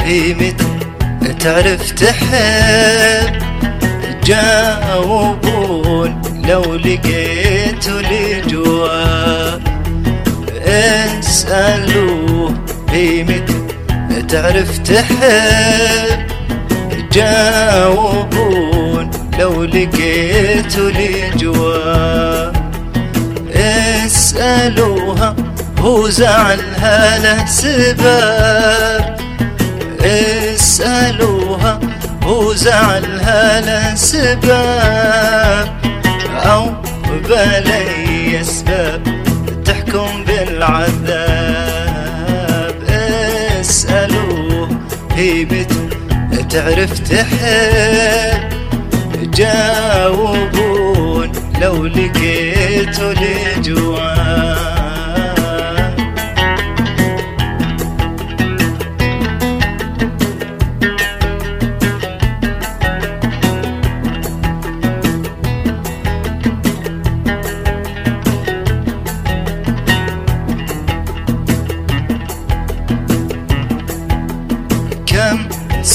هي متى تعرف تحب. جاوبون لو لقيتوا لي جواب اسألوه هي متى تعرف تحب. جاوبون لو لقيتوا جواب اسألوها هو زعلها له سبب اسألوها هو زعلها له سبب أو بلي أسباب تحكم بالعذاب. اسألوه هي متى تعرف تحب. جاوبون لو لقيتوا لي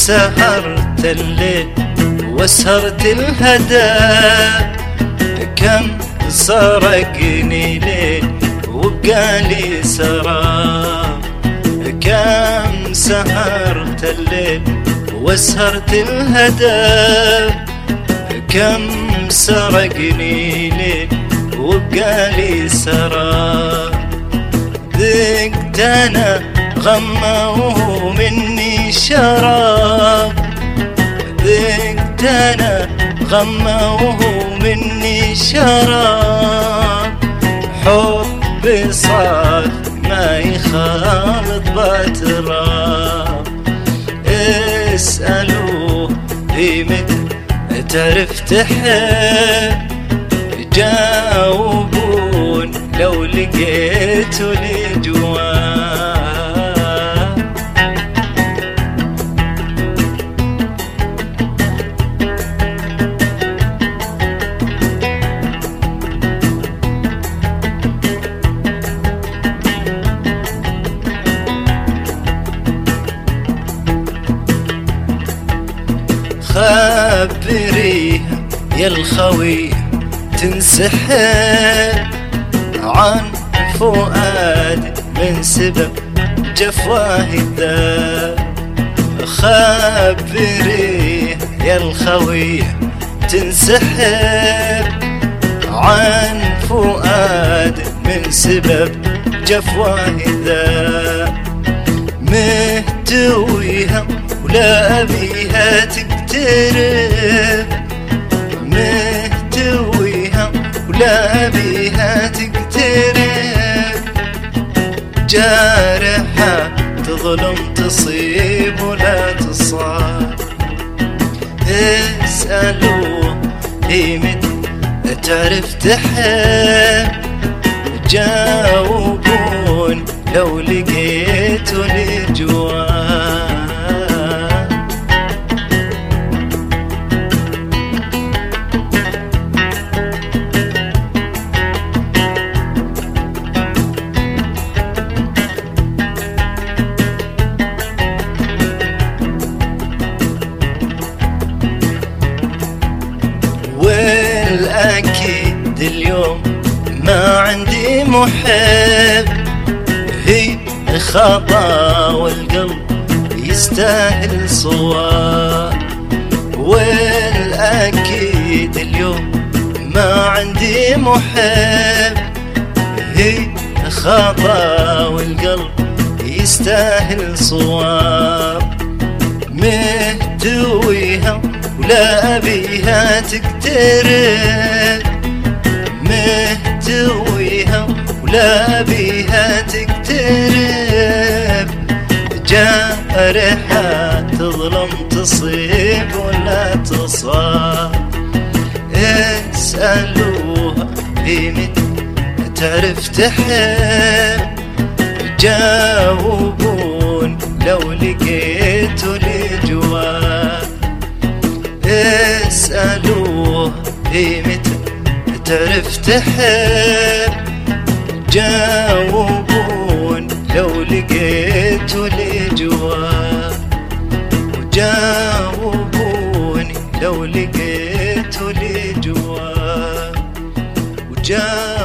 سهرت الليل وسهرت الهدى. كم سرقني ليل وبقالي سراب كم سهرت الليل وسهرت الهدى. كم سرقني ليل وبقالي سراب ذقت أنا غمه مني شراب. أنا غمه مني شراب. حب صار ما يخالط بتراب اسألوه متى تعرف تحب. جاوبون لو لقيتوا لي يا الخوي تنسحب عن فؤاد من سبب جفواه الذاب خبريه يا الخوي تنسحب عن فؤاد من سبب جفواه الذاب مهتويها ولا أبيها تقترب ولا أبيها تقترب. جارحة تظلم تصيب ولا تصاب. اسألوه هي متى تعرف تحب. جاوبون لو لقيتوا لي اليوم ما عندي محب هي خطا والقلب يستاهل صواب. والأكيد اليوم ما عندي محب هي خطا والقلب يستاهل صواب. مهتويها ولا أبيها تقترب. ولا أبيها تقترب. جارحة تظلم تصيب ولا تصاب. اسألوها متى تعرف تحب. جاوبون لو لقيتوا لي جواب اسألوه تعرف تحب. جاوبون لو لقيتوا الجواب وجاوبوني لو لقيتوا الجواب وجاوبوني